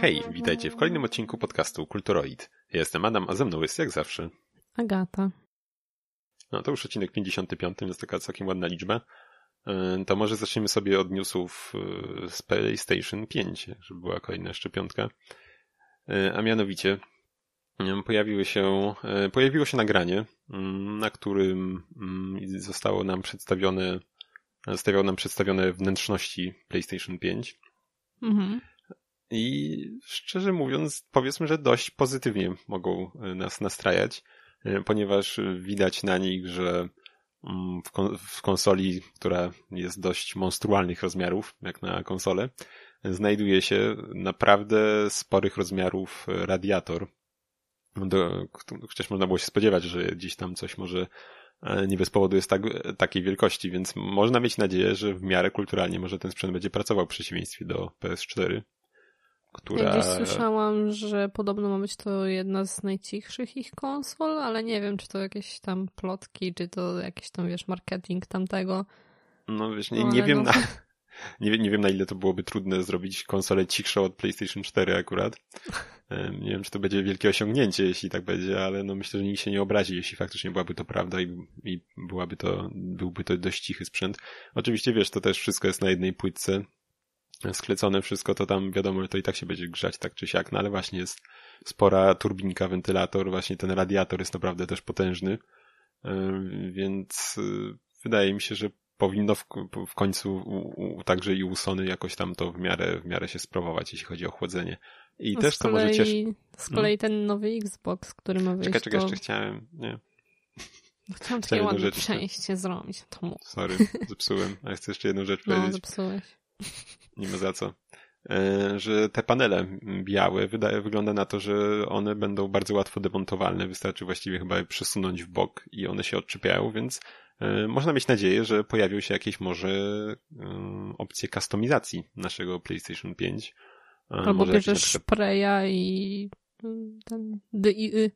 Hej, witajcie w kolejnym odcinku podcastu Kulturoid. Ja jestem Adam, a ze mną jest jak zawsze Agata. No to już odcinek 55, jest taka całkiem ładna liczba. E, to może zaczniemy sobie od newsów e, z PlayStation 5, żeby była kolejna szczepionka. E, a mianowicie pojawiły się, pojawiło się nagranie, mm, na którym mm, zostało nam przedstawione, zostawiało nam przedstawione wnętrzności PlayStation 5. Mhm. I szczerze mówiąc, powiedzmy, że dość pozytywnie mogą nas nastrajać, ponieważ widać na nich, że mm, w, konsoli, która jest dość monstrualnych rozmiarów, jak na konsolę, znajduje się naprawdę sporych rozmiarów radiator. Do, chociaż można było się spodziewać, że gdzieś tam coś może e, nie bez powodu jest tak, takiej wielkości, więc można mieć nadzieję, że w miarę kulturalnie może ten sprzęt będzie pracował w przeciwieństwie do PS4 która... Ja gdzieś słyszałam, że podobno ma być to jedna z najcichszych ich konsol, ale nie wiem, czy to jakieś tam plotki, czy to jakiś tam, wiesz, marketing tamtego. No wiesz, nie, nie wiem no... na... Nie, nie wiem na ile to byłoby trudne zrobić konsolę cichszą od PlayStation 4 akurat. Nie wiem, czy to będzie wielkie osiągnięcie, jeśli tak będzie, ale no myślę, że nikt się nie obrazi, jeśli faktycznie byłaby to prawda i, i byłaby to, byłby to dość cichy sprzęt. Oczywiście wiesz, to też wszystko jest na jednej płytce, sklecone wszystko, to tam wiadomo, że to i tak się będzie grzać tak czy siak, no ale właśnie jest spora turbinka, wentylator, właśnie ten radiator jest naprawdę też potężny, e, więc e, wydaje mi się, że powinno w, w końcu u, u, także i u Sony jakoś tam to w miarę, w miarę się sprawować, jeśli chodzi o chłodzenie. I no też to może cieszy. Z kolei hmm? ten nowy Xbox, który ma wyjść. Czekaj, czekaj, to... jeszcze chciałem, nie. No chciałam takie ładne rzecz, przejście zrobić. To mów. Sorry, zepsułem. A chcę jeszcze jedną rzecz no, powiedzieć. zepsułeś. Nie ma za co. E, że te panele białe, wydaje, wygląda na to, że one będą bardzo łatwo demontowalne. Wystarczy właściwie chyba przesunąć w bok i one się odczepiają, więc e, można mieć nadzieję, że pojawią się jakieś może e, opcje kustomizacji naszego PlayStation 5. Albo może bierzesz spraya i ten DIY.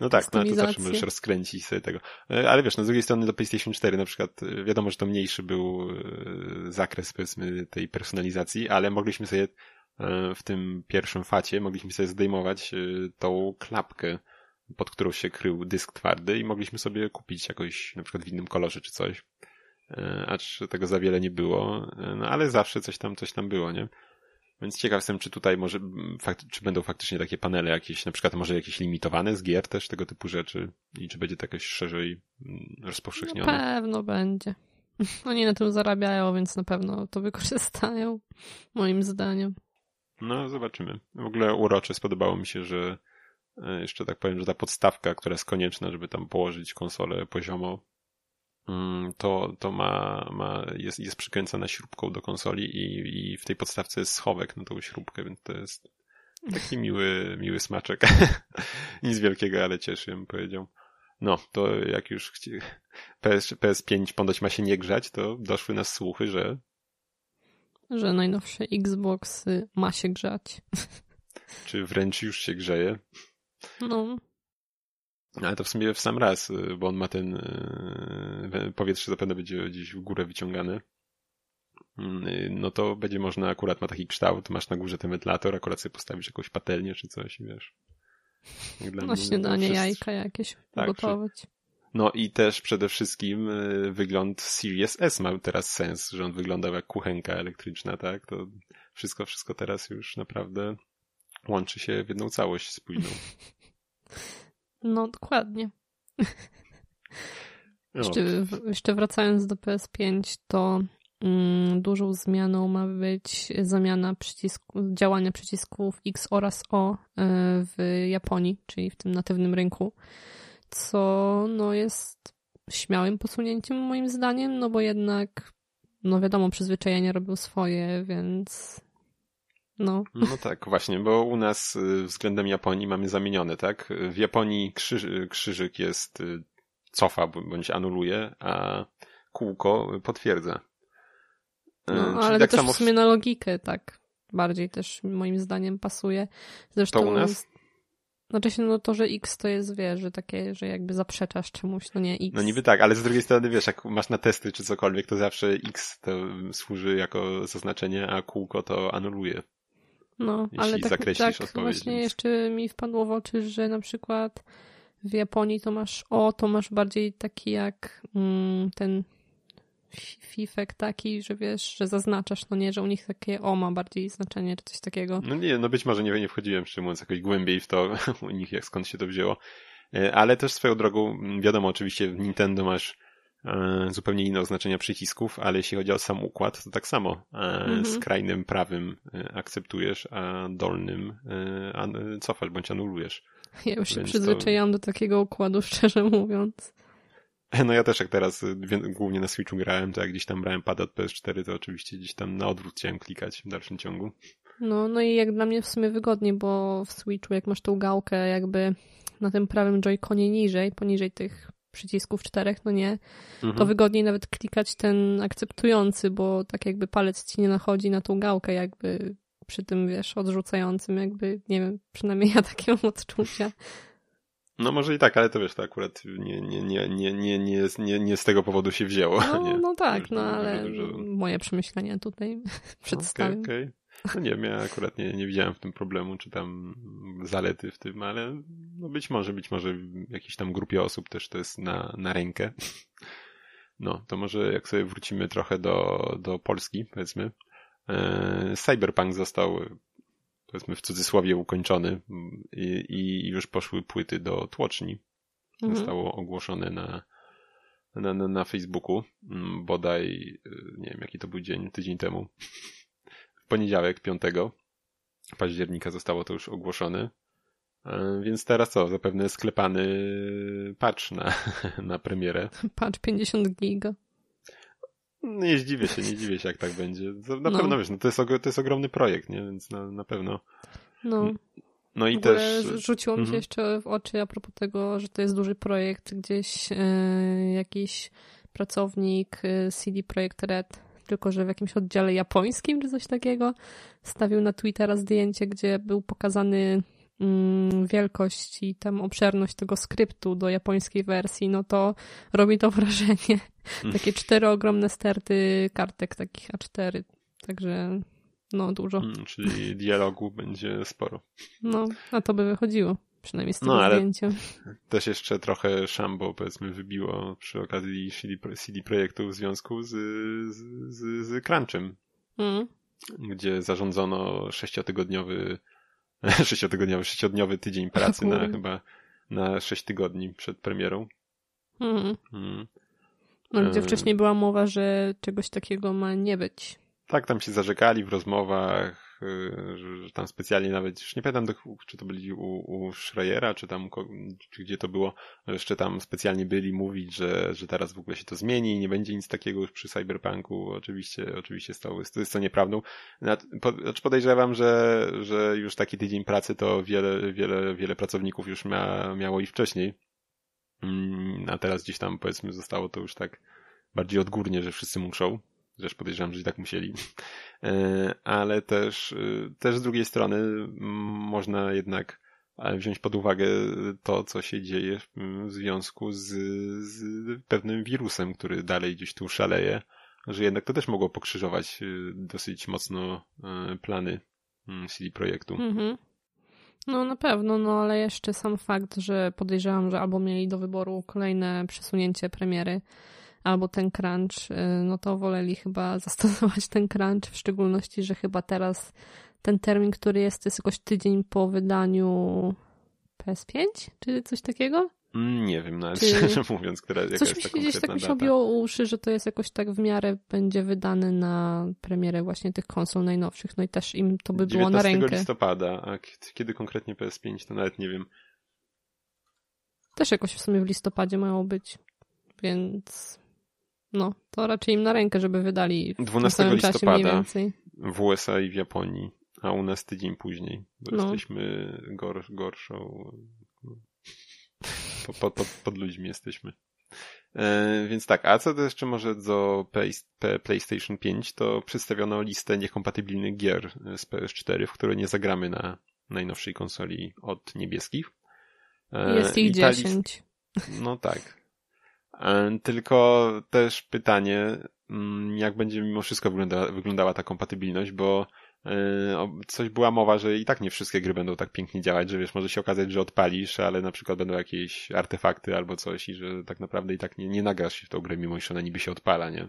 No tak, no to zawsze możesz rozkręcić sobie tego. E, ale wiesz, no z drugiej strony do PlayStation 4 na przykład e, wiadomo, że to mniejszy był e, zakres powiedzmy tej personalizacji, ale mogliśmy sobie w tym pierwszym facie mogliśmy sobie zdejmować tą klapkę, pod którą się krył dysk twardy i mogliśmy sobie kupić jakoś na przykład w innym kolorze czy coś. Acz tego za wiele nie było, no ale zawsze coś tam, coś tam było, nie? Więc ciekaw jestem, czy tutaj może, czy będą faktycznie takie panele jakieś, na przykład może jakieś limitowane z gier też, tego typu rzeczy i czy będzie to jakoś szerzej mm, rozpowszechnione. Na pewno będzie. Oni na tym zarabiają, więc na pewno to wykorzystają, moim zdaniem. No, zobaczymy. W ogóle urocze spodobało mi się, że e, jeszcze tak powiem, że ta podstawka, która jest konieczna, żeby tam położyć konsolę poziomo, to, to ma, ma, jest, jest przykręcana śrubką do konsoli i, i w tej podstawce jest schowek na tą śrubkę, więc to jest taki miły, miły smaczek. Nic wielkiego, ale cieszy, bym powiedział. No, to jak już chci... PS, PS5 ponoć ma się nie grzać, to doszły nas słuchy, że że najnowszy Xbox ma się grzać. Czy wręcz już się grzeje? No. Ale to w sumie w sam raz, y, bo on ma ten y, powietrze zapewne będzie gdzieś w górę wyciągane. Mm, y, no to będzie można, akurat ma taki kształt, masz na górze ten wentylator, akurat sobie postawisz jakąś patelnię czy coś, wiesz. Dla no śniadanie, wszyscy... jajka jakieś tak, gotować. No i też przede wszystkim wygląd Series S ma teraz sens, że on wyglądał jak kuchenka elektryczna, tak? To wszystko, wszystko teraz już naprawdę łączy się w jedną całość spójną. No, dokładnie. No. Jeszcze, jeszcze wracając do PS5, to mm, dużą zmianą ma być zamiana przycisku, działania przycisków X oraz O e, w Japonii, czyli w tym natywnym rynku, co no, jest śmiałym posunięciem moim zdaniem, no bo jednak, no wiadomo, przyzwyczajenia robią swoje, więc no. no tak, właśnie, bo u nas y, względem Japonii mamy zamienione, tak? W Japonii krzyż, krzyżyk jest y, cofa bądź anuluje, a kółko potwierdza. Y, no, ale tak też samo... w sumie na logikę tak bardziej też moim zdaniem pasuje. Zresztą to u nas? Znaczy się, no to, że X to jest, wiesz, że takie, że jakby zaprzeczasz czemuś, no nie X. No niby tak, ale z drugiej strony, wiesz, jak masz na testy czy cokolwiek, to zawsze X to służy jako zaznaczenie, a kółko to anuluje. No, ale tak, tak właśnie więc... jeszcze mi wpadło w oczy, że na przykład w Japonii to masz O, to masz bardziej taki jak mm, ten fifek taki, że wiesz, że zaznaczasz, no nie, że u nich takie O ma bardziej znaczenie, czy coś takiego. No nie, no być może nie, nie wchodziłem, szczerze mówiąc, jakoś głębiej w to u nich, jak skąd się to wzięło. E, ale też swoją drogą, wiadomo, oczywiście w Nintendo masz zupełnie inne oznaczenia przycisków, ale jeśli chodzi o sam układ, to tak samo. E, mhm. Skrajnym prawym akceptujesz, a dolnym cofasz bądź anulujesz. Ja już się przyzwyczaiłam to... do takiego układu, szczerze mówiąc. No ja też jak teraz głównie na Switchu grałem, to jak gdzieś tam brałem pad od PS4, to oczywiście gdzieś tam na odwrót chciałem klikać w dalszym ciągu. No, no i jak dla mnie w sumie wygodniej, bo w Switchu jak masz tą gałkę jakby na tym prawym joyconie niżej, poniżej tych przycisków czterech, no nie, mhm. to wygodniej nawet klikać ten akceptujący, bo tak jakby palec ci nie nachodzi na tą gałkę jakby przy tym, wiesz, odrzucającym, jakby, nie wiem, przynajmniej ja takie mam odczucia. No może i tak, ale to wiesz, to akurat nie, nie, nie, nie, nie, nie, nie, nie z tego powodu się wzięło. No, no tak, no ale moje przemyślenia tutaj przedstawię. Okej, okay, okay. No nie wiem, ja akurat nie, nie widziałem w tym problemu, czy tam zalety w tym, ale no być może, być może w jakiejś tam grupie osób też to jest na, na rękę. No, to może jak sobie wrócimy trochę do, do Polski, powiedzmy. E, Cyberpunk został powiedzmy w cudzysłowie ukończony i, i już poszły płyty do tłoczni. Mhm. Zostało ogłoszone na, na, na, na Facebooku mm, bodaj, y, nie wiem jaki to był dzień, tydzień temu. Poniedziałek, 5 października zostało to już ogłoszone. E, więc teraz co? Zapewne sklepany patch na, na premierę. Patch 50 giga. Nie zdziwię się, nie dziwię się, jak tak będzie. Na no. pewno wiesz, no to jest, to jest ogromny projekt, nie? Więc na, na pewno. No. No i też. Rzuciło mi się mhm. jeszcze w oczy a propos tego, że to jest duży projekt, gdzieś e, jakiś pracownik e, CD Projekt Red, tylko że w jakimś oddziale japońskim czy coś takiego, stawił na Twittera zdjęcie, gdzie był pokazany mm, wielkość i tam obszerność tego skryptu do japońskiej wersji, no to robi to wrażenie. Takie cztery ogromne sterty kartek, takich A4. Także no dużo. Hmm, czyli dialogu będzie sporo. No, a to by wychodziło. Przynajmniej z tego no, ale zdjęcia. Też jeszcze trochę szambo powiedzmy wybiło przy okazji CD, CD Projektu w związku z, z, z, z Crunchem. Mm. Gdzie zarządzono sześciotygodniowy sześciotygodniowy, sześciodniowy tydzień pracy na chyba na sześć tygodni przed premierą. Mhm. Mm. No, gdzie wcześniej była mowa, że czegoś takiego ma nie być. Tak, tam się zarzekali w rozmowach, y, że tam specjalnie nawet, już nie pamiętam, czy to byli u, u Schreiera, czy tam, czy gdzie to było, jeszcze tam specjalnie byli mówić, że, że teraz w ogóle się to zmieni i nie będzie nic takiego już przy Cyberpunku. Oczywiście, oczywiście stało, to jest to nieprawdą. Znaczy podejrzewam, że, że już taki tydzień pracy to wiele, wiele, wiele pracowników już mia, miało i wcześniej. Mm, a teraz gdzieś tam powiedzmy zostało to już tak bardziej odgórnie, że wszyscy muszą. Zresztą podejrzewam, że i tak musieli. E, ale też, e, też z drugiej strony można jednak e, wziąć pod uwagę to, co się dzieje w związku z, z pewnym wirusem, który dalej gdzieś tu szaleje, że jednak to też mogło pokrzyżować dosyć mocno plany CD Projektu. Mhm. No na pewno, no ale jeszcze sam fakt, że podejrzewam, że albo mieli do wyboru kolejne przesunięcie premiery, albo ten crunch, y, no to woleli chyba zastosować ten crunch, w szczególności, że chyba teraz ten termin, który jest, to jest jakoś tydzień po wydaniu PS5, czy coś takiego? Mm, nie wiem, no czy... szczerze mówiąc, która jaka Coś jest mi się gdzieś tak mi się obiło uszy, że to jest jakoś tak w miarę będzie wydany na premierę właśnie tych konsol najnowszych, no i też im to by było na rękę. listopada, a kiedy konkretnie PS5, to nawet nie wiem. Też jakoś w sumie w listopadzie mają być, więc no, to raczej im na rękę, żeby wydali w 12 tym listopada w USA i w Japonii, a u nas tydzień później, bo no. jesteśmy gor, gorszą pod, pod, pod, pod ludźmi jesteśmy. E, więc tak, a co to jeszcze może do PlayStation 5, to przedstawiono listę niekompatybilnych gier z PS4, w które nie zagramy na najnowszej konsoli od niebieskich. Jest ich dziesięć. No tak. Tylko też pytanie, mm, jak będzie mimo wszystko wygląda, wyglądała ta kompatybilność, bo coś była mowa, że i tak nie wszystkie gry będą tak pięknie działać, że wiesz, może się okazać, że odpalisz, ale na przykład będą jakieś artefakty albo coś i że tak naprawdę i tak nie, nie nagrasz się w tą grę, mimo że ona niby się odpala, nie?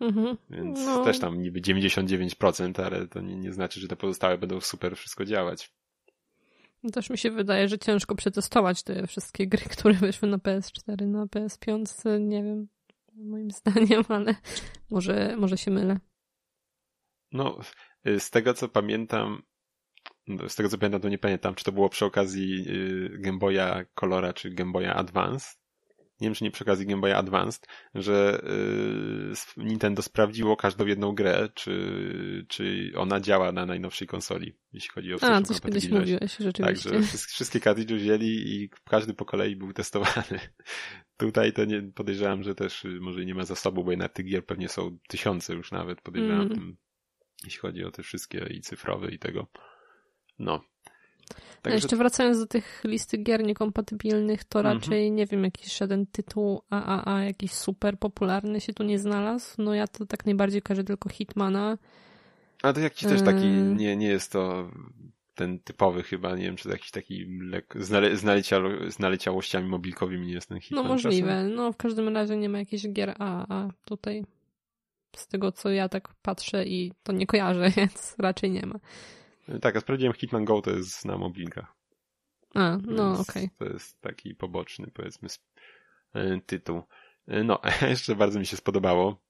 Mhm. Więc no. też tam niby 99%, ale to nie, nie znaczy, że te pozostałe będą super wszystko działać. Też mi się wydaje, że ciężko przetestować te wszystkie gry, które wyszły na PS4, na PS5, nie wiem, moim zdaniem, ale może, może się mylę. No, z tego co pamiętam, z tego co pamiętam, to nie pamiętam, czy to było przy okazji y, Game Boya Colora czy Game Boya Advance, nie wiem czy nie przy okazji Game Boy Advanced, że yy, Nintendo sprawdziło każdą jedną grę, czy, czy ona działa na najnowszej konsoli, jeśli chodzi o A, coś kiedyś mówiłeś, rzeczywiście. Także wszystkie kartridże wzięli i każdy po kolei był testowany. Tutaj to nie, podejrzewam, że też y, może nie ma zasobu, bo jednak tych gier pewnie są tysiące już nawet, podejrzewam, mm. jeśli chodzi o te wszystkie i cyfrowe i tego. No, Także... Jeszcze wracając do tych listy gier niekompatybilnych, to mhm. raczej nie wiem, jakiś żaden tytuł AAA, jakiś super popularny się tu nie znalazł. No ja to tak najbardziej każę tylko Hitmana. A to jakiś też taki, nie, nie jest to ten typowy chyba, nie wiem, czy to jakiś taki lek, znale, znalecia, z naleciałościami mobilkowymi nie jest ten Hitman. No możliwe, czasem. no w każdym razie nie ma jakichś gier AAA tutaj. Z tego, co ja tak patrzę i to nie kojarzę, więc raczej nie ma. Tak, a sprawdziłem Hitman Go to jest na mobilkach. A, no okej. Okay. To jest taki poboczny, powiedzmy, e, tytuł. E, no, jeszcze bardzo mi się spodobało.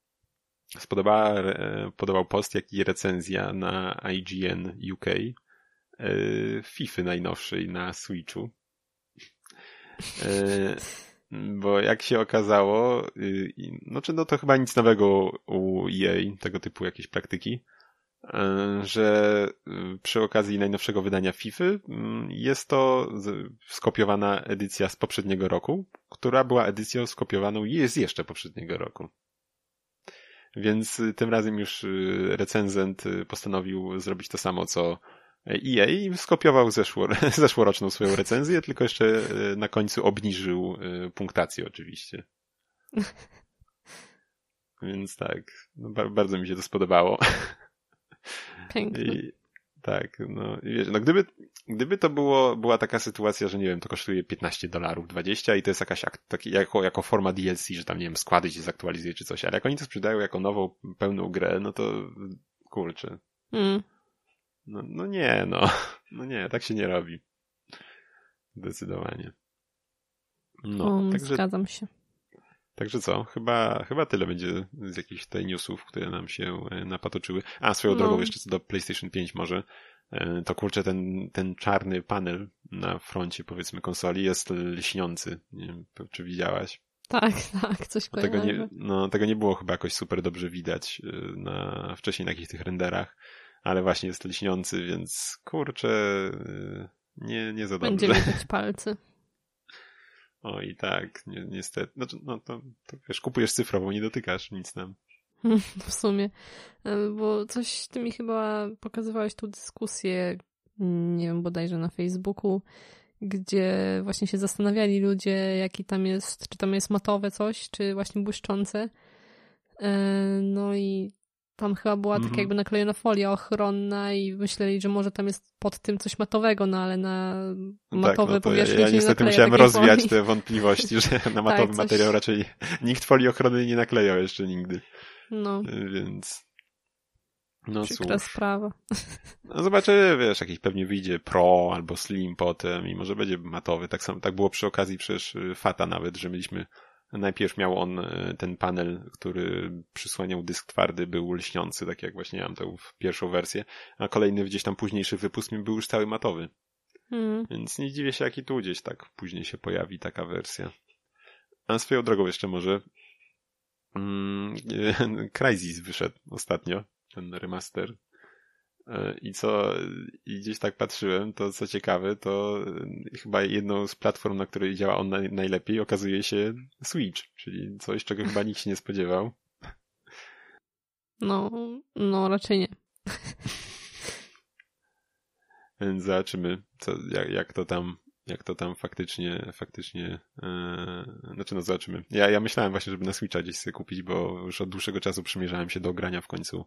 Spodobała, e, podobał post, jak i recenzja na IGN UK FIFA najnowszej na Switchu. Bo jak się okazało, y, no, czy no to chyba nic nowego u EA, tego typu jakieś praktyki, że y, przy okazji najnowszego wydania FIFA mm, jest to skopiowana edycja z poprzedniego roku, która była edycją skopiowaną i jest jeszcze poprzedniego roku. Więc y, tym razem już y, recenzent postanowił zrobić to samo co EA i skopiował zeszło, zeszłoroczną swoją recenzję, tylko jeszcze na końcu obniżył punktację oczywiście. Więc tak, no, bardzo mi się to spodobało. Piękne. I, tak, no, wiesz, no gdyby, gdyby to było, była taka sytuacja, że nie wiem, to kosztuje 15 dolarów, 20 i to jest jakaś taki, jako, jako forma DLC, że tam, nie wiem, składy się zaktualizuje czy coś, ale jak oni to sprzedają jako nową, pełną grę, no to kurczę. Mm. No, no nie, no. No nie, tak się nie robi. Zdecydowanie. No, um, także... Zgadzam się. Także co, chyba, chyba tyle będzie z jakichś tutaj newsów, które nam się e, napatoczyły. A, swoją no. drogą jeszcze co do PlayStation 5 może, e, to kurczę ten, ten czarny panel na froncie powiedzmy konsoli jest lśniący. Nie wiem, czy widziałaś? Tak, tak, coś tego nie, no, tego nie było chyba jakoś super dobrze widać e, na, wcześniej na jakichś tych renderach, ale właśnie jest lśniący, więc kurczę, nie, nie za dobrze. Będzie widać palce. O i tak, ni niestety. No, no to, to wiesz, kupujesz cyfrową, nie dotykasz nic tam. W sumie. E, bo coś ty mi chyba pokazywałeś tu dyskusję, nie wiem, bodajże na Facebooku, gdzie właśnie się zastanawiali ludzie, jaki tam jest, czy tam jest matowe coś, czy właśnie błyszczące. E, no i tam chyba była mm -hmm. taka mhm. jakby naklejona folia ochronna i myśleli, że może tam jest pod tym coś matowego, no ale na matowe tak, no powierzchnie ja, ja niestety musiałem rozwiać folii. te wątpliwości, że na matowy tak, coś... materiał raczej nikt folii ochrony nie naklejał jeszcze nigdy. No. Więc... No Przykra cóż. sprawa. No zobaczę, wiesz, jakiś pewnie wyjdzie Pro albo Slim potem i może będzie matowy. Tak samo, tak było przy okazji przecież y, Fata nawet, że mieliśmy Najpierw miał on e, ten panel, który przysłaniał dysk twardy, był lśniący, tak jak właśnie miałem tę pierwszą wersję, a kolejny gdzieś tam późniejszy wypust był już cały matowy. Hmm. Więc nie dziwię się, jaki tu gdzieś tak później się pojawi taka wersja. A swoją drogą jeszcze może mm, Crysis wyszedł ostatnio, ten remaster I co, i gdzieś tak patrzyłem, to co ciekawe, to e, chyba jedną z platform, na której działa on najlepiej, okazuje się Switch, czyli coś, czego chyba nikt się nie spodziewał. No, no raczej nie. Więc zobaczymy, co, jak, jak to tam jak to tam faktycznie, faktycznie, yy, znaczy no zobaczymy. Ja, ja myślałem właśnie, żeby na Switcha gdzieś sobie kupić, bo już od dłuższego czasu przymierzałem się do grania w końcu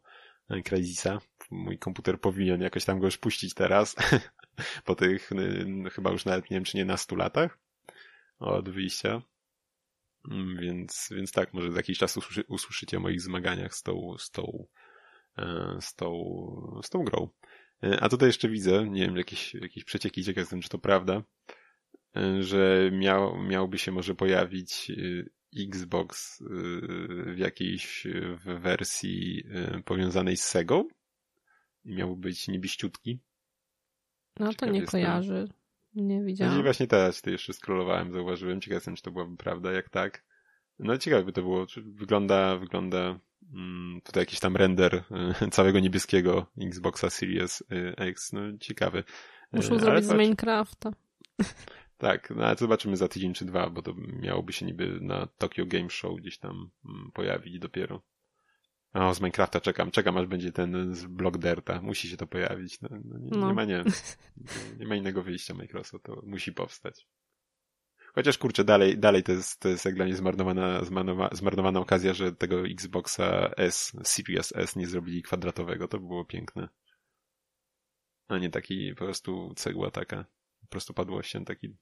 Crysisa. Mój komputer powinien jakoś tam go już puścić teraz, po tych yy, chyba już nawet nie wiem, czy nie na 100 latach od wyjścia. Mm, więc, więc tak, może za jakiś czas usłyszy, usłyszycie o moich zmaganiach z tą, z tą, e, z tą, z tą grą. E, a tutaj jeszcze widzę, nie wiem, jakieś, jakieś przecieki, ciekaw jestem, czy to prawda, e, że miał, miałby się może pojawić Xbox w jakiejś wersji powiązanej z Segą i miał być niebiściutki. No to nie jestem. kojarzy. Nie widziałem. No właśnie teraz to jeszcze scrollowałem, zauważyłem. Ciekaw jestem, czy to byłaby prawda, jak tak. No ciekawe by to było. Wygląda, wygląda mm, tutaj jakiś tam render y, całego niebieskiego Xboxa Series y, X. No ciekawy. Muszą y, zrobić z Minecrafta. Tak, no ale zobaczymy za tydzień czy dwa, bo to miałoby się niby na Tokyo Game Show gdzieś tam mm, pojawić dopiero. O, z Minecrafta czekam, czekam aż będzie ten z Block Dirta. Musi się to pojawić. No, no, nie, no. nie, ma nie, nie ma innego wyjścia Microsoft, to musi powstać. Chociaż kurczę, dalej, dalej to jest, to jest jak dla mnie zmarnowana, zmarnowana, zmarnowana okazja, że tego Xboxa S, Series S nie zrobili kwadratowego. To było piękne. A nie taki po prostu cegła taka. Po prostu padłością taki.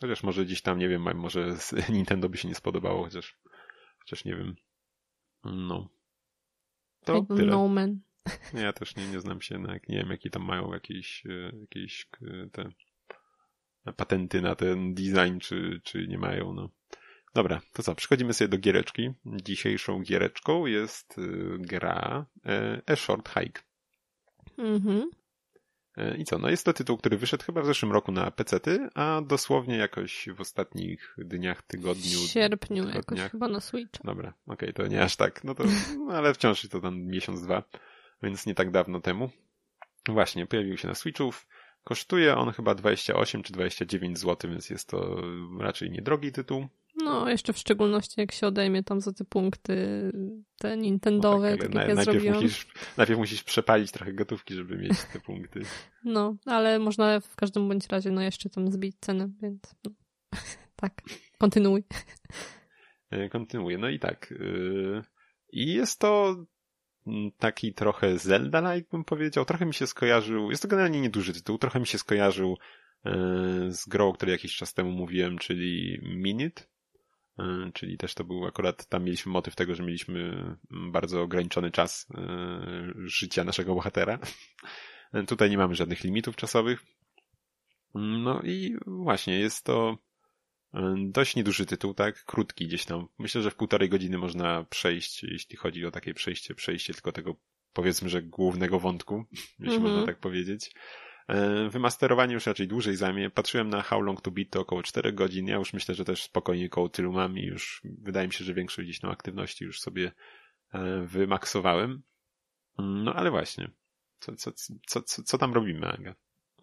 Chociaż może gdzieś tam, nie wiem, może Nintendo by się nie spodobało, chociaż, chociaż nie wiem. No. To tyle. No man. Ja też nie, nie znam się na, nie wiem, jakie tam mają jakieś, e, jakieś e, te patenty na ten design, czy, czy nie mają, no. Dobra, to co, przechodzimy sobie do giereczki. Dzisiejszą giereczką jest e, gra A Short Hike. Mhm. E, I co? No jest to tytuł, który wyszedł chyba w zeszłym roku na PC-ty, a dosłownie jakoś w ostatnich dniach, tygodniu. W sierpniu tygodniach. jakoś chyba na Switch. Dobra, okej, okay, to nie aż tak. No to, no ale wciąż to tam miesiąc, dwa, więc nie tak dawno temu. Właśnie, pojawił się na Switchów. Kosztuje on chyba 28 czy 29 zł, więc jest to raczej niedrogi tytuł. No, jeszcze w szczególności jak się odejmie tam za te punkty, te Nintendowe, no tak, tak jak ja najpierw zrobiłam. Musisz, najpierw musisz przepalić trochę gotówki, żeby mieć te punkty. No, ale można w każdym bądź razie no jeszcze tam zbić cenę, więc no. tak, kontynuuj. E, kontynuuję. No i tak. Yy, I jest to taki trochę Zelda-like bym powiedział. Trochę mi się skojarzył, jest to generalnie nieduży tytuł, trochę mi się skojarzył yy, z grą, o której jakiś czas temu mówiłem, czyli Minute E, czyli też to był akurat, tam mieliśmy motyw tego, że mieliśmy mm, bardzo ograniczony czas e, życia naszego bohatera. E, tutaj nie mamy żadnych limitów czasowych. No i właśnie, jest to dość nieduży tytuł, tak? Krótki gdzieś tam. Myślę, że w półtorej godziny można przejść, jeśli chodzi o takie przejście, przejście tylko tego, powiedzmy, że głównego wątku, jeśli mm -hmm. można tak powiedzieć. E, wymasterowanie już raczej dłużej zajmie. Patrzyłem na How Long to Beat to około 4 godzin. Ja już myślę, że też spokojnie koło tylu mam i już wydaje mi się, że większość gdzieś tam aktywności już sobie e, wymaksowałem. No ale właśnie. Co, co, co, co, co tam robimy, Aga?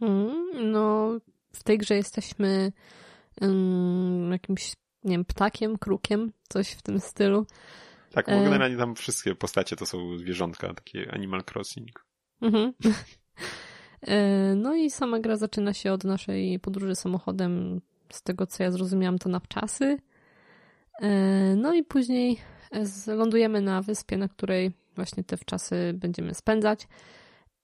Mm, no, w tej grze jesteśmy um, jakimś, nie wiem, ptakiem, krukiem, coś w tym stylu. Tak, bo e, generalnie tam wszystkie postacie to są zwierzątka, takie Animal Crossing. Mhm. E, no i sama gra zaczyna się od naszej podróży samochodem, z tego co ja zrozumiałam, to na wczasy. E, no i później lądujemy na wyspie, na której właśnie te wczasy będziemy spędzać.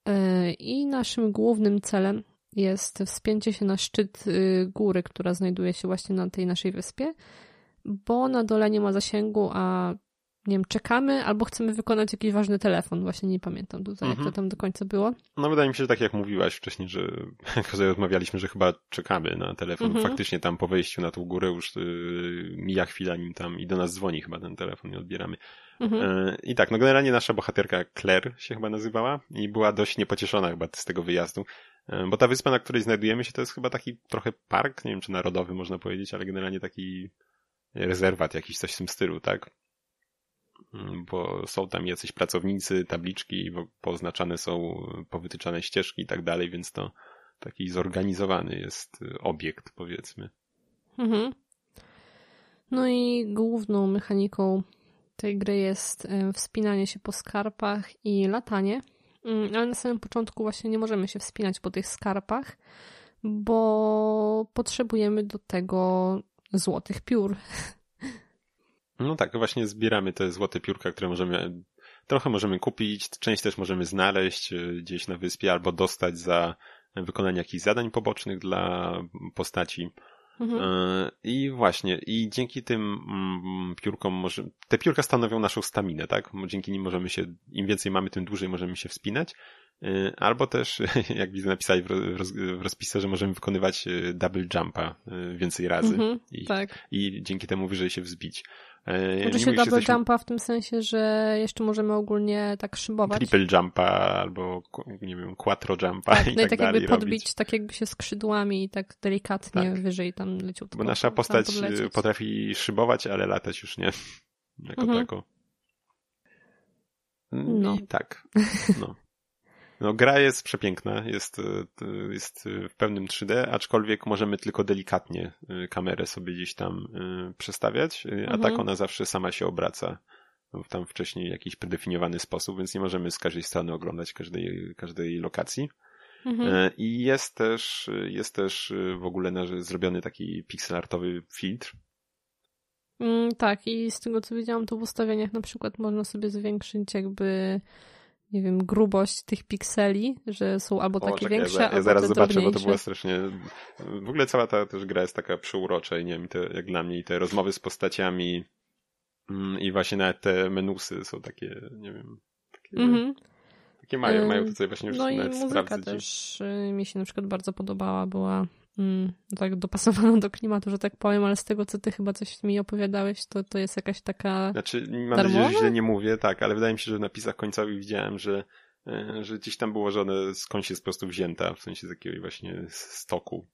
E, I naszym głównym celem jest wspięcie się na szczyt y, góry, która znajduje się właśnie na tej naszej wyspie, bo na dole nie ma zasięgu, a nie wiem, czekamy albo chcemy wykonać jakiś ważny telefon. Właśnie nie pamiętam tutaj, jak to mhm. tam do końca było. No wydaje mi się, że tak jak mówiłaś wcześniej, że jak rozmawialiśmy, że chyba czekamy na telefon. Mhm. Faktycznie tam po wejściu na tą górę już yy, mija chwila, nim tam i do nas dzwoni chyba ten telefon i odbieramy. Mhm. Yy, I tak, no generalnie nasza bohaterka Claire się chyba nazywała i była dość niepocieszona chyba z tego wyjazdu, yy, bo ta wyspa, na której znajdujemy się, to jest chyba taki trochę park, nie wiem czy narodowy można powiedzieć, ale generalnie taki rezerwat jakiś coś w tym stylu, tak? Bo są tam jacyś pracownicy, tabliczki, poznaczane są, powytyczane ścieżki i tak dalej, więc to taki zorganizowany jest obiekt, powiedzmy. Mhm. No i główną mechaniką tej gry jest e, wspinanie się po skarpach i latanie, mm, ale na samym początku właśnie nie możemy się wspinać po tych skarpach, bo potrzebujemy do tego złotych piór. No tak, właśnie zbieramy te złote piórka, które możemy, trochę możemy kupić, część też możemy znaleźć e, gdzieś na wyspie albo dostać za wykonanie jakichś zadań pobocznych dla postaci. Mhm. E, I właśnie, i dzięki tym mm, piórkom może, te piórka stanowią naszą staminę, tak? Dzięki nim możemy się, im więcej mamy, tym dłużej możemy się wspinać. E, albo też, jak widzę napisali w, roz, w rozpisach, że możemy wykonywać double jumpa więcej razy. Mhm, i, tak. I dzięki temu wyżej się wzbić. Oczywiście double jesteśmy... jumpa w tym sensie, że jeszcze możemy ogólnie tak szybować. Triple jumpa albo, nie wiem, quattro jumpa tak, i no tak, i tak jakby podbić, robić. tak jakby się skrzydłami i tak delikatnie tak. wyżej tam leciał. Bo nasza postać potrafi szybować, ale latać już nie. Jako mhm. tako. No. I tak. No. No, gra jest przepiękna, jest, e, jest w pełnym 3D, aczkolwiek możemy tylko delikatnie e, kamerę sobie gdzieś tam e, przestawiać, a tak mhm. tak ona zawsze sama się obraca w tam wcześniej jakiś predefiniowany sposób, więc nie możemy z każdej strony oglądać każdej, każdej lokacji. Mhm. I jest też, jest też w ogóle zrobiony taki pixelartowy filtr. Mm, tak, i z tego co widziałam, to w ustawieniach na przykład można sobie zwiększyć jakby nie wiem, grubość tych pikseli, że są albo takie o, czekaj, większe, ja, ja albo zaraz zobaczę, bo to była strasznie... W ogóle cała ta też gra jest taka przeurocza i nie wiem, te, jak dla mnie i te rozmowy z postaciami mm, i właśnie nawet te menusy są takie, nie wiem, takie... Mm -hmm. Takie mają, mają tutaj właśnie już No i muzyka też y, mi się na przykład bardzo podobała, była mm, tak dopasowaną do klimatu, że tak powiem, ale z tego, co ty chyba coś mi opowiadałeś, to, to jest jakaś taka Znaczy, mam darmowa? nadzieję, że źle nie mówię, tak, ale wydaje mi się, że w napisach końcowych widziałem, że e, że gdzieś tam było, że one skądś jest po prostu wzięta, w sensie z jakiegoś właśnie stoku.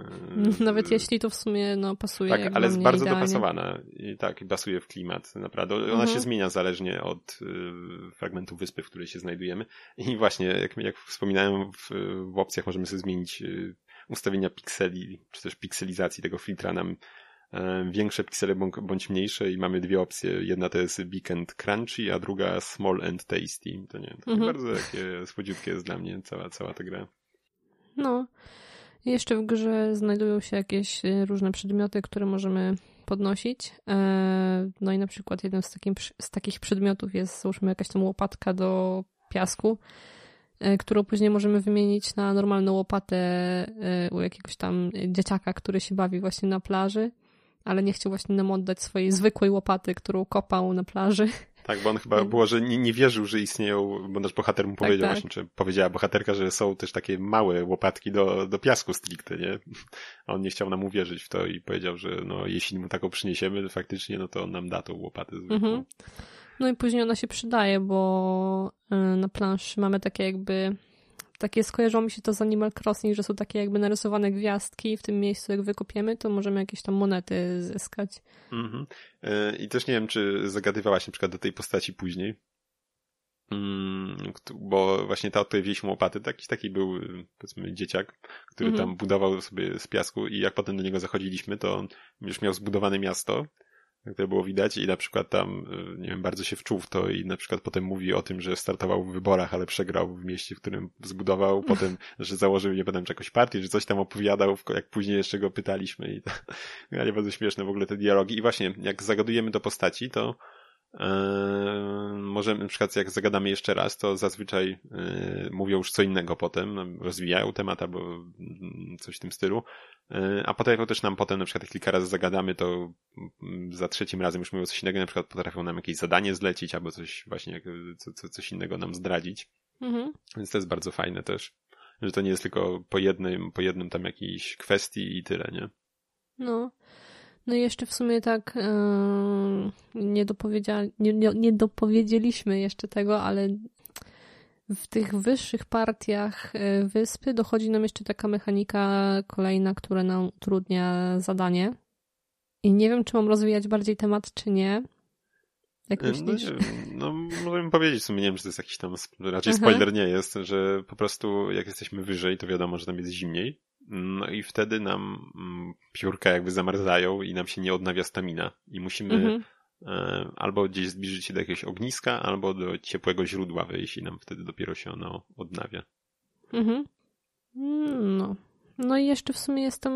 Nawet jeśli to w sumie no, pasuje. Tak, ale jest bardzo idealnie. dopasowana i tak, pasuje w klimat, naprawdę. Ona mhm. się zmienia zależnie od y, fragmentu wyspy, w której się znajdujemy. I właśnie, jak, jak wspominałem, w, w opcjach możemy sobie zmienić y, ustawienia pikseli, czy też pikselizacji tego filtra nam e, większe piksele bądź mniejsze i mamy dwie opcje. Jedna to jest big and crunchy, a druga small and tasty. To nie to mhm. bardzo takie słodziutkie jest dla mnie cała, cała ta gra. No. Jeszcze w grze znajdują się jakieś e, różne przedmioty, które możemy podnosić. E, no i na przykład jednym z, takim, z takich przedmiotów jest, załóżmy, jakaś tam łopatka do piasku. E, którą później możemy wymienić na normalną łopatę e, u jakiegoś tam dzieciaka, który się bawi właśnie na plaży, ale nie chciał właśnie nam oddać swojej zwykłej łopaty, którą kopał na plaży. Tak, bo on chyba było, że nie, nie wierzył, że istnieją, bo nasz bohater mu tak, powiedział tak, właśnie, czy powiedziała bohaterka, że są też takie małe łopatki do, do piasku stricte, nie? A on nie chciał nam uwierzyć w to i powiedział, że no jeśli mu taką przyniesiemy faktycznie, no to on nam da tą łopatę zwykłą. Mhm. No i później ona się przydaje, bo y, na planszy mamy takie jakby takie skojarzyło mi się to z Animal Crossing, że są takie jakby narysowane gwiazdki i w tym miejscu jak wykopiemy, to możemy jakieś tam monety zyskać. Mhm. Y, I też nie wiem, czy zagadywałaś na przykład do tej postaci później, mm, bo właśnie ta, od której wzięliśmy łopaty, taki, taki był powiedzmy dzieciak, który mhm. tam budował sobie z piasku i jak potem do niego zachodziliśmy, to on już miał zbudowane miasto jak to było widać. I na przykład tam, y, nie wiem, bardzo się wczuł w to i na przykład potem mówi o tym, że startował w wyborach, ale przegrał w mieście, w którym zbudował, potem, że założył, nie czy jakąś partię, że coś tam opowiadał, jak później jeszcze go pytaliśmy i to, ale bardzo śmieszne w ogóle te dialogi. I właśnie, jak zagadujemy do postaci, to Eee, może na przykład jak zagadamy jeszcze raz, to zazwyczaj yy, mówią już co innego potem, rozwijają temat albo mm, coś w tym stylu, yy, a potrafią też nam potem, na przykład jak kilka razy zagadamy, to yy, za trzecim razem już mówią coś innego, na przykład potrafią nam jakieś zadanie zlecić albo coś właśnie, co, co, coś innego nam zdradzić. Mhm. Więc to jest bardzo fajne też, że to nie jest tylko po jednym, po jednym tam jakiejś kwestii i tyle, nie? No. No i jeszcze w sumie tak yy, nie, dopowiedzia, nie, nie, nie dopowiedzieliśmy jeszcze tego, ale w tych wyższych partiach e, wyspy dochodzi nam jeszcze taka mechanika kolejna, która nam utrudnia zadanie. I nie wiem, czy mam rozwijać bardziej temat, czy nie. Jak e, myślisz? No, no możemy powiedzieć w sumie, nie wiem, czy to jest jakiś tam, raczej Aha. spoiler nie jest, że po prostu jak jesteśmy wyżej, to wiadomo, że tam jest zimniej. No i wtedy nam mm, piórka jakby zamarzają i nam się nie odnawia stamina. I musimy mhm. E, albo gdzieś zbliżyć się do jakiegoś ogniska, albo do ciepłego źródła wejść i nam wtedy dopiero się ono odnawia. Mhm. No, No i jeszcze w sumie jest tam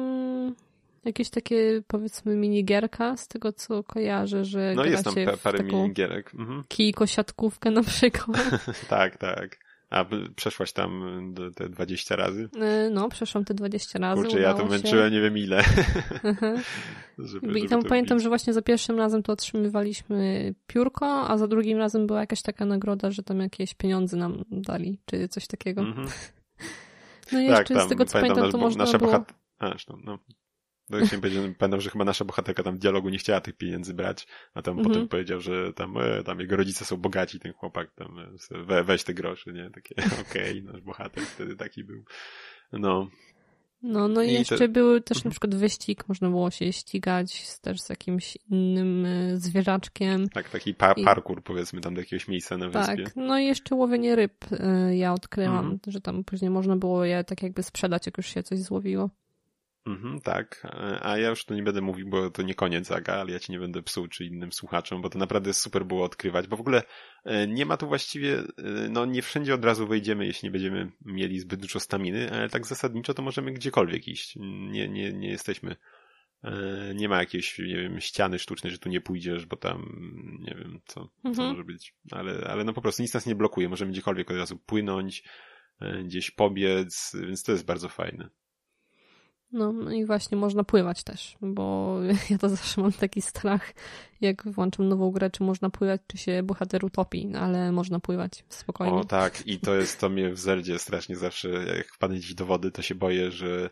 jakieś takie, powiedzmy, minigierka, z tego co kojarzę, że No jest tam parę taką minigierek. Mhm. kijko-siatkówkę na przykład. tak, tak. A przeszłaś tam do- te 20 razy? E, No, przeszłam te 20 razy. Kurczę, ja to się. męczyłem nie wiem ile. Aha. żeby, I tam pamiętam, że właśnie za pierwszym razem to otrzymywaliśmy piórko, a za drugim razem była jakaś taka nagroda, że tam jakieś pieniądze nam dali, czy coś takiego. Mhm. No i Tak, jeszcze z tego co pamiętam, nasz- to można nasza było... bohat- A, no. No, chciałem powiedzieć, pamiętam, że chyba nasza bohaterka tam w dialogu nie chciała tych pieniędzy brać, a tam Mhm. potem powiedział, że tam, e, tam jego rodzice są bogaci, ten chłopak tam, e, we, weź te grosze, nie? Takie, okej, nasz bohater wtedy taki był. No, No, no i I jeszcze były też Mhm. na przykład wyścig, można było się ścigać z, też z jakimś innym e, zwierzaczkiem. tak, taki pa- I- parkour powiedzmy tam do jakiegoś miejsca na wyspie. Tak, no i jeszcze łowienie ryb e, ja odkryłam, Mhm. że tam później można było je tak jakby sprzedać, jak już się coś złowiło. Mhm, tak, a ja już tu nie będę mówił, bo to nie koniec Aga, ale ja ci nie będę psuł czy innym słuchaczom, bo to naprawdę super było odkrywać, bo w ogóle e, nie ma tu właściwie, e, no nie wszędzie od razu wejdziemy, jeśli nie będziemy mieli zbyt dużo staminy, ale tak zasadniczo to możemy gdziekolwiek iść. Nie, nie, nie jesteśmy, e, nie ma jakiejś, nie wiem, ściany sztucznej, że tu nie pójdziesz, bo tam, nie wiem, co, co Mhm. może być, ale, ale no po prostu nic nas nie blokuje, możemy gdziekolwiek od razu płynąć, gdzieś pobiec, więc to jest bardzo fajne. No, no i właśnie można pływać też, bo ja to zawsze mam taki strach, jak włączam nową grę, czy można pływać, czy się bohater utopi, ale można pływać spokojnie. O tak, i to jest, to mnie w Zeldzie strasznie zawsze, jak wpadnę gdzieś do wody, to się boję, że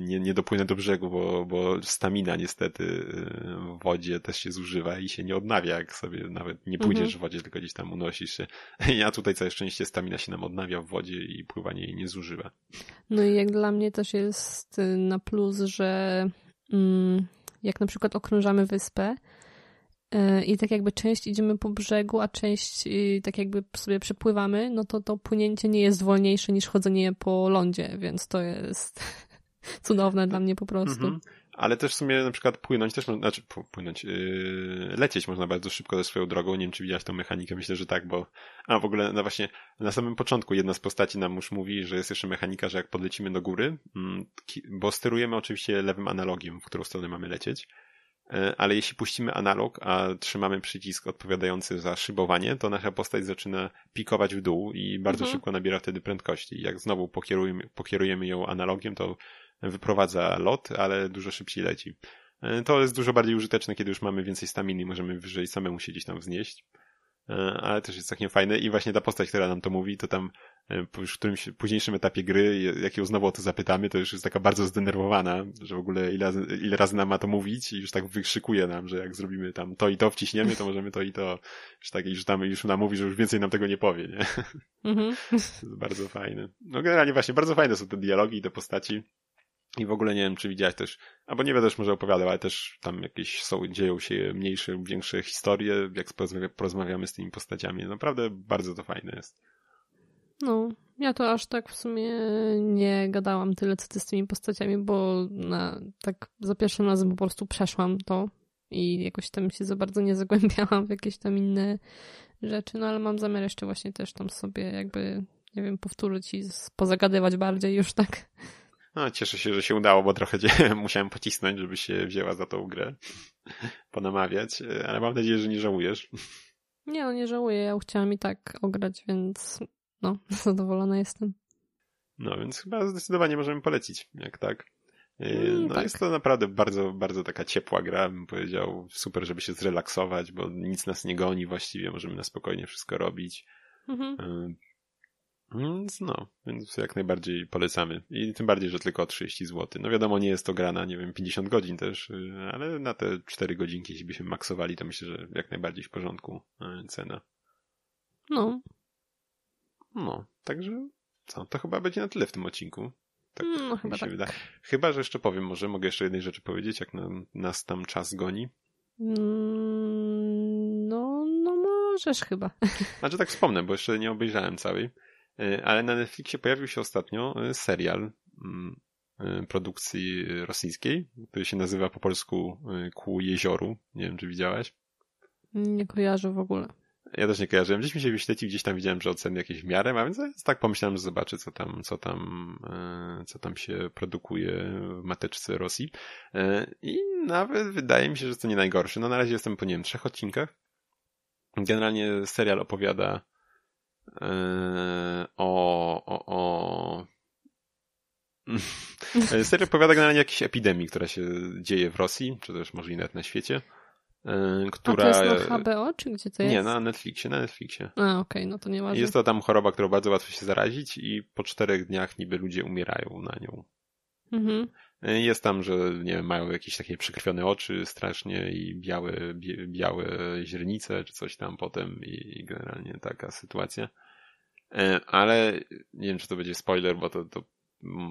nie, nie dopłynę do brzegu, bo, bo stamina niestety y, w wodzie też się zużywa i się nie odnawia, jak sobie nawet nie pójdziesz Mhm. w wodzie, tylko gdzieś tam unosisz się. Ja tutaj całe szczęście stamina się nam odnawia w wodzie i pływanie jej nie zużywa. No i jak dla mnie też jest y, na plus, że mm, jak na przykład okrążamy wyspę y, i tak jakby część idziemy po brzegu, a część tak jakby sobie przepływamy, no to to płynięcie nie jest wolniejsze niż chodzenie po lądzie, więc to jest cudowne dla mnie po prostu. Mhm. Ale też w sumie na przykład płynąć też można, znaczy płynąć, yy, lecieć można bardzo szybko ze swoją drogą. Nie wiem, czy widziałaś tą mechanikę, myślę, że tak, bo a w ogóle no właśnie na samym początku jedna z postaci nam już mówi, że jest jeszcze mechanika, że jak podlecimy do góry, mm, bo sterujemy oczywiście lewym analogiem, w którą stronę mamy lecieć, e, ale jeśli puścimy analog, a trzymamy przycisk odpowiadający za szybowanie, to nasza postać zaczyna pikować w dół i bardzo Mhm. szybko nabiera wtedy prędkości. Jak znowu pokierujemy, pokierujemy ją analogiem, to wyprowadza lot, ale dużo szybciej leci. E, To jest dużo bardziej użyteczne, kiedy już mamy więcej staminy i możemy wyżej samemu się gdzieś tam wznieść. E, Ale też jest całkiem fajne i właśnie ta postać, która nam to mówi, to tam e, już w którymś późniejszym etapie gry, jak ją znowu o to zapytamy, to już jest taka bardzo zdenerwowana, że w ogóle ile razy, ile razy nam ma to mówić i już tak wykrzykuje nam, że jak zrobimy tam to i to wciśniemy, to możemy to i to, już tak, już tam, już nam mówi, że już więcej nam tego nie powie, nie? Mhm. To jest bardzo fajne. No generalnie właśnie, bardzo fajne są te dialogi i te postaci. I w ogóle nie wiem, czy widziałeś też, albo nie będę też może opowiadał, ale też tam jakieś są, dzieją się mniejsze lub większe historie, jak porozmawia- porozmawiamy z tymi postaciami. Naprawdę bardzo to fajne jest. No, ja to aż tak w sumie nie gadałam tyle co ty z tymi postaciami, bo na, tak za pierwszym razem po prostu przeszłam to i jakoś tam się za bardzo nie zagłębiałam w jakieś tam inne rzeczy, no ale mam zamiar jeszcze właśnie też tam sobie jakby, nie wiem, powtórzyć i pozagadywać bardziej już tak. No, cieszę się, że się udało, bo trochę musiałem pocisnąć, żeby się wzięła za tą grę. Ponamawiać, ale mam nadzieję, że nie żałujesz. Nie no, nie żałuję, ja chciałam i tak ograć, więc no, zadowolona jestem. No, więc chyba zdecydowanie możemy polecić, jak tak. Yy, Mm, No tak. jest to naprawdę bardzo, bardzo taka ciepła gra, bym powiedział. Super, żeby się zrelaksować, bo nic nas nie goni właściwie, możemy na spokojnie wszystko robić. Mhm. Więc no, więc jak najbardziej polecamy. I tym bardziej, że tylko o 30 zł. No wiadomo, nie jest to gra na, nie wiem, 50 godzin też, yy, ale na te 4 godzinki, jeśli byśmy maksowali, to myślę, że jak najbardziej w porządku yy, cena. No, No, także co, to chyba będzie na tyle w tym odcinku. Tak no chyba się tak. wydaje. Chyba, że jeszcze powiem, może mogę jeszcze jednej rzeczy powiedzieć, jak nam, nas tam czas goni. Mm, No, no możesz chyba. Znaczy tak wspomnę, bo jeszcze nie obejrzałem całej, Y, ale na Netflixie pojawił się ostatnio y, serial mm, y, produkcji rosyjskiej, który się nazywa po polsku y, Ku jezioru. Nie wiem, czy widziałaś. Nie kojarzę w ogóle. Ja też nie kojarzyłem. Gdzieś mi się wyświecił, gdzieś tam widziałem, że oceny jakieś w miarę więc tak pomyślałem, że zobaczę, co tam, co tam, co tam się produkuje w mateczce Rosji. I nawet wydaje mi się, że to nie najgorsze. No na razie jestem po, nie wiem, trzech odcinkach. Generalnie serial opowiada o, o, o serial opowiada generalnie jakiejś epidemii, która się dzieje w Rosji, czy też może i nawet na świecie która... A to jest na HBO, czy gdzie to jest? Nie, na Netflixie, na Netflixie. A, okej, okay, no to nie ważne. Jest to tam choroba, którą bardzo łatwo się zarazić i po czterech dniach niby ludzie umierają na nią. Mhm. Jest tam, że nie wiem, mają jakieś takie przykrwione oczy strasznie i białe, białe źrenice czy coś tam potem i generalnie taka sytuacja. E, ale nie wiem, czy to będzie spoiler, bo to, to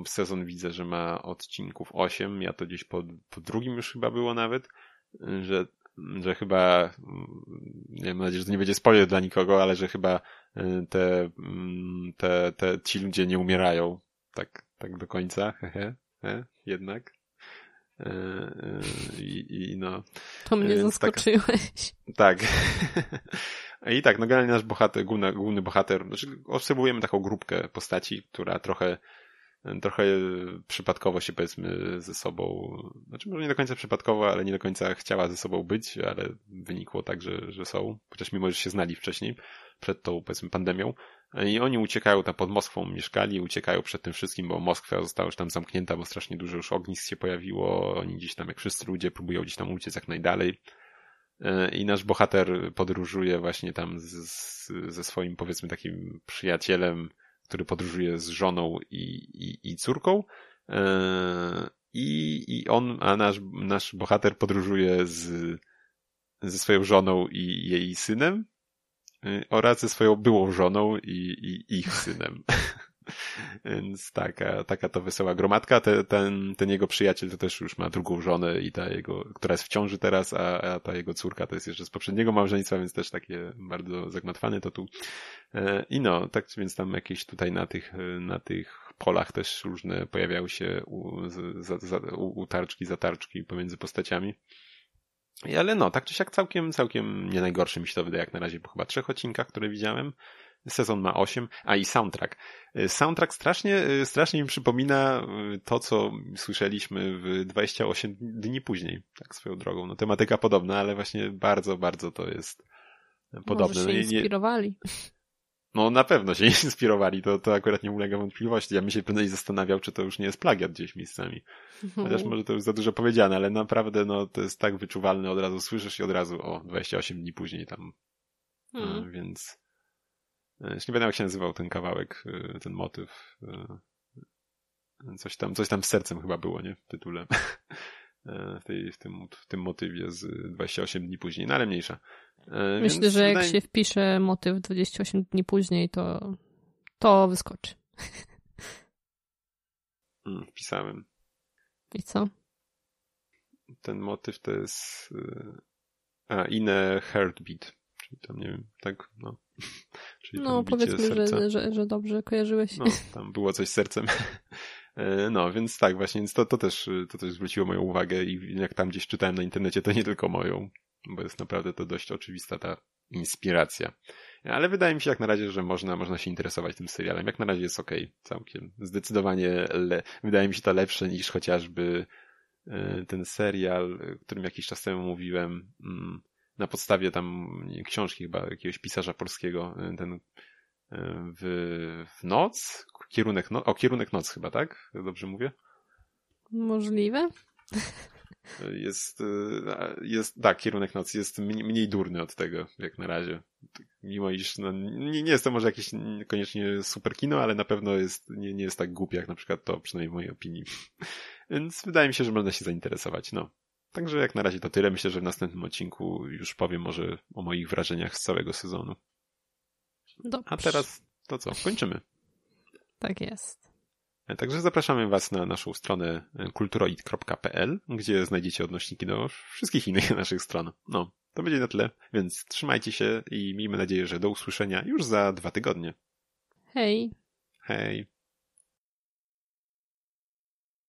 sezon widzę, że ma odcinków 8. Ja to gdzieś po, po drugim już chyba było nawet, że że chyba, nie wiem, mam nadzieję, że to nie będzie spoiler dla nikogo, ale że chyba y, te, mm, te, te ci ludzie nie umierają tak, tak do końca, hehe, he, jednak. Y, y, I, i no. To mnie zaskoczyłeś. Tak. tak. I tak, no generalnie nasz bohater, główny, główny bohater, znaczy obserwujemy taką grupkę postaci, która trochę trochę przypadkowo się powiedzmy ze sobą, znaczy może nie do końca przypadkowo, ale nie do końca chciała ze sobą być, ale wynikło tak, że, że są, chociaż mimo, że się znali wcześniej, przed tą powiedzmy pandemią. I oni uciekają tam pod Moskwą, mieszkali, uciekają przed tym wszystkim, bo Moskwa została już tam zamknięta, bo strasznie dużo już ognisk się pojawiło, oni gdzieś tam, jak wszyscy ludzie, próbują gdzieś tam uciec jak najdalej. I nasz bohater podróżuje właśnie tam z, z, ze swoim, powiedzmy, takim przyjacielem, który podróżuje z żoną i, i, i córką. E, I, I on, a nasz, nasz bohater podróżuje z, ze swoją żoną i jej synem e, oraz ze swoją byłą żoną i, i ich synem. Więc taka, taka to wesoła gromadka. Te, ten, ten jego przyjaciel to też już ma drugą żonę i ta jego, która jest w ciąży teraz, a, a ta jego córka to jest jeszcze z poprzedniego małżeństwa, więc też takie bardzo zagmatwane to tu. E, I no, tak więc tam jakieś tutaj na tych, na tych polach też różne pojawiały się u, za, za, u, utarczki, zatarczki pomiędzy postaciami. Ale no, tak czy siak całkiem, całkiem nie najgorszy mi się to wydaje jak na razie po chyba trzech odcinkach, które widziałem. Sezon ma 8, a i soundtrack. Y, soundtrack strasznie, y, strasznie mi przypomina y, to, co słyszeliśmy w 28 dni później, tak swoją drogą. No tematyka podobna, ale właśnie bardzo, bardzo to jest podobne. Może się no, inspirowali. No na pewno się inspirowali, to, to akurat nie ulega wątpliwości. Ja mi się prędzej zastanawiał, czy to już nie jest plagiat gdzieś miejscami. Chociaż może to już za dużo powiedziane, ale naprawdę no to jest tak wyczuwalne, od razu słyszysz i od razu o 28 dni później tam. Hmm. Więc już nie pamiętam jak się nazywał ten kawałek, y, ten motyw. Coś tam, coś tam z sercem chyba było, nie? W tytule. W, tej, w, tym, w tym motywie z 28 dni później, no ale mniejsza. Myślę, Więc że jak się wpisze motyw 28 dni później, to to wyskoczy. Hmm, wpisałem. I co? Ten motyw to jest y, a, Inne Heartbeat. Czyli tam, nie wiem, tak, no. Czyli no, powiedzmy, że, że, że dobrze kojarzyłeś. No, tam było coś z sercem. E, no, więc tak, właśnie, więc to, to, też, to też zwróciło moją uwagę i jak tam gdzieś czytałem na internecie, to nie tylko moją, bo jest naprawdę to dość oczywista ta inspiracja. Ale wydaje mi się jak na razie, że można, można się interesować tym serialem. Jak na razie jest ok, całkiem. Zdecydowanie le... wydaje mi się to lepsze niż chociażby e, ten serial, o którym jakiś czas temu mówiłem, mm, na podstawie tam książki chyba jakiegoś pisarza polskiego, ten w, w noc, kierunek, no, o kierunek noc chyba, tak? Dobrze mówię? Możliwe. Jest, y, jest, tak, kierunek nocy jest mniej durny od tego, jak na razie. Mimo iż, no, nie, nie jest to może jakieś koniecznie super kino, ale na pewno jest, nie, nie jest tak głupi jak na przykład to, przynajmniej w mojej opinii. Więc wydaje mi się, że można się zainteresować, no. Także jak na razie to tyle. Myślę, że w następnym odcinku już powiem może o moich wrażeniach z całego sezonu. Dobrze. A teraz to co? Kończymy. Tak jest. Także zapraszamy Was na naszą stronę kulturoid.pl, gdzie znajdziecie odnośniki do wszystkich innych naszych stron. No, to będzie na tyle, więc trzymajcie się i miejmy nadzieję, że do usłyszenia już za dwa tygodnie. Hej. Hej.